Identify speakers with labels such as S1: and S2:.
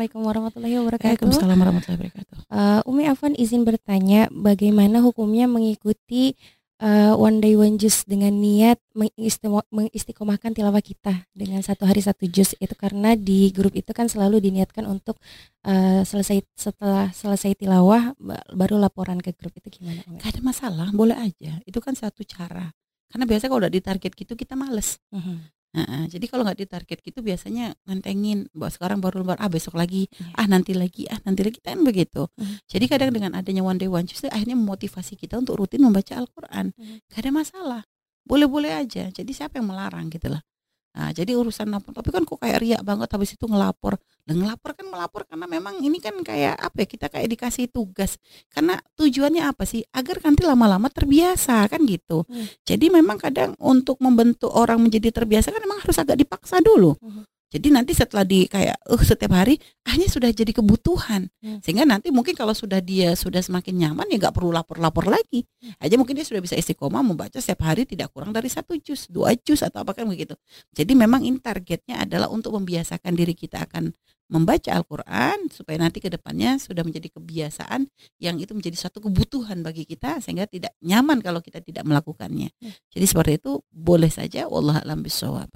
S1: Assalamualaikum warahmatullahi wabarakatuh.
S2: Waalaikumsalam warahmatullahi wabarakatuh.
S1: Uh, Umi Afwan izin bertanya, bagaimana hukumnya mengikuti uh, one day one juz dengan niat mengistiqomahkan tilawah kita dengan satu hari satu juz itu karena di grup itu kan selalu diniatkan untuk uh, selesai setelah selesai tilawah baru laporan ke grup itu gimana?
S2: Gak ada masalah, boleh aja. Itu kan satu cara. Karena biasa kalau udah ditarget gitu kita males. Uh -huh. Nah, jadi kalau nggak ditarget gitu biasanya ngantengin bahwa sekarang baru lebar ah besok lagi yeah. ah nanti lagi ah nanti lagi kan begitu mm. jadi kadang dengan adanya one day one justru akhirnya memotivasi kita untuk rutin membaca Al-Quran mm. gak ada masalah boleh-boleh aja jadi siapa yang melarang gitu lah Nah, jadi urusan lapor, tapi kan kok kayak riak banget habis itu ngelapor. Dan ngelapor kan melapor karena memang ini kan kayak apa ya, kita kayak dikasih tugas. Karena tujuannya apa sih? Agar nanti lama-lama terbiasa kan gitu. Hmm. Jadi memang kadang untuk membentuk orang menjadi terbiasa kan memang harus agak dipaksa dulu. Hmm. Jadi nanti setelah di kayak uh setiap hari akhirnya sudah jadi kebutuhan. Hmm. Sehingga nanti mungkin kalau sudah dia sudah semakin nyaman ya nggak perlu lapor-lapor lagi. Hmm. Aja mungkin dia sudah bisa istiqomah membaca setiap hari tidak kurang dari satu jus, dua jus atau apa kan begitu. Jadi memang ini targetnya adalah untuk membiasakan diri kita akan membaca Al-Quran supaya nanti ke depannya sudah menjadi kebiasaan yang itu menjadi suatu kebutuhan bagi kita sehingga tidak nyaman kalau kita tidak melakukannya. Hmm. Jadi seperti itu boleh saja Allah alam bisawab.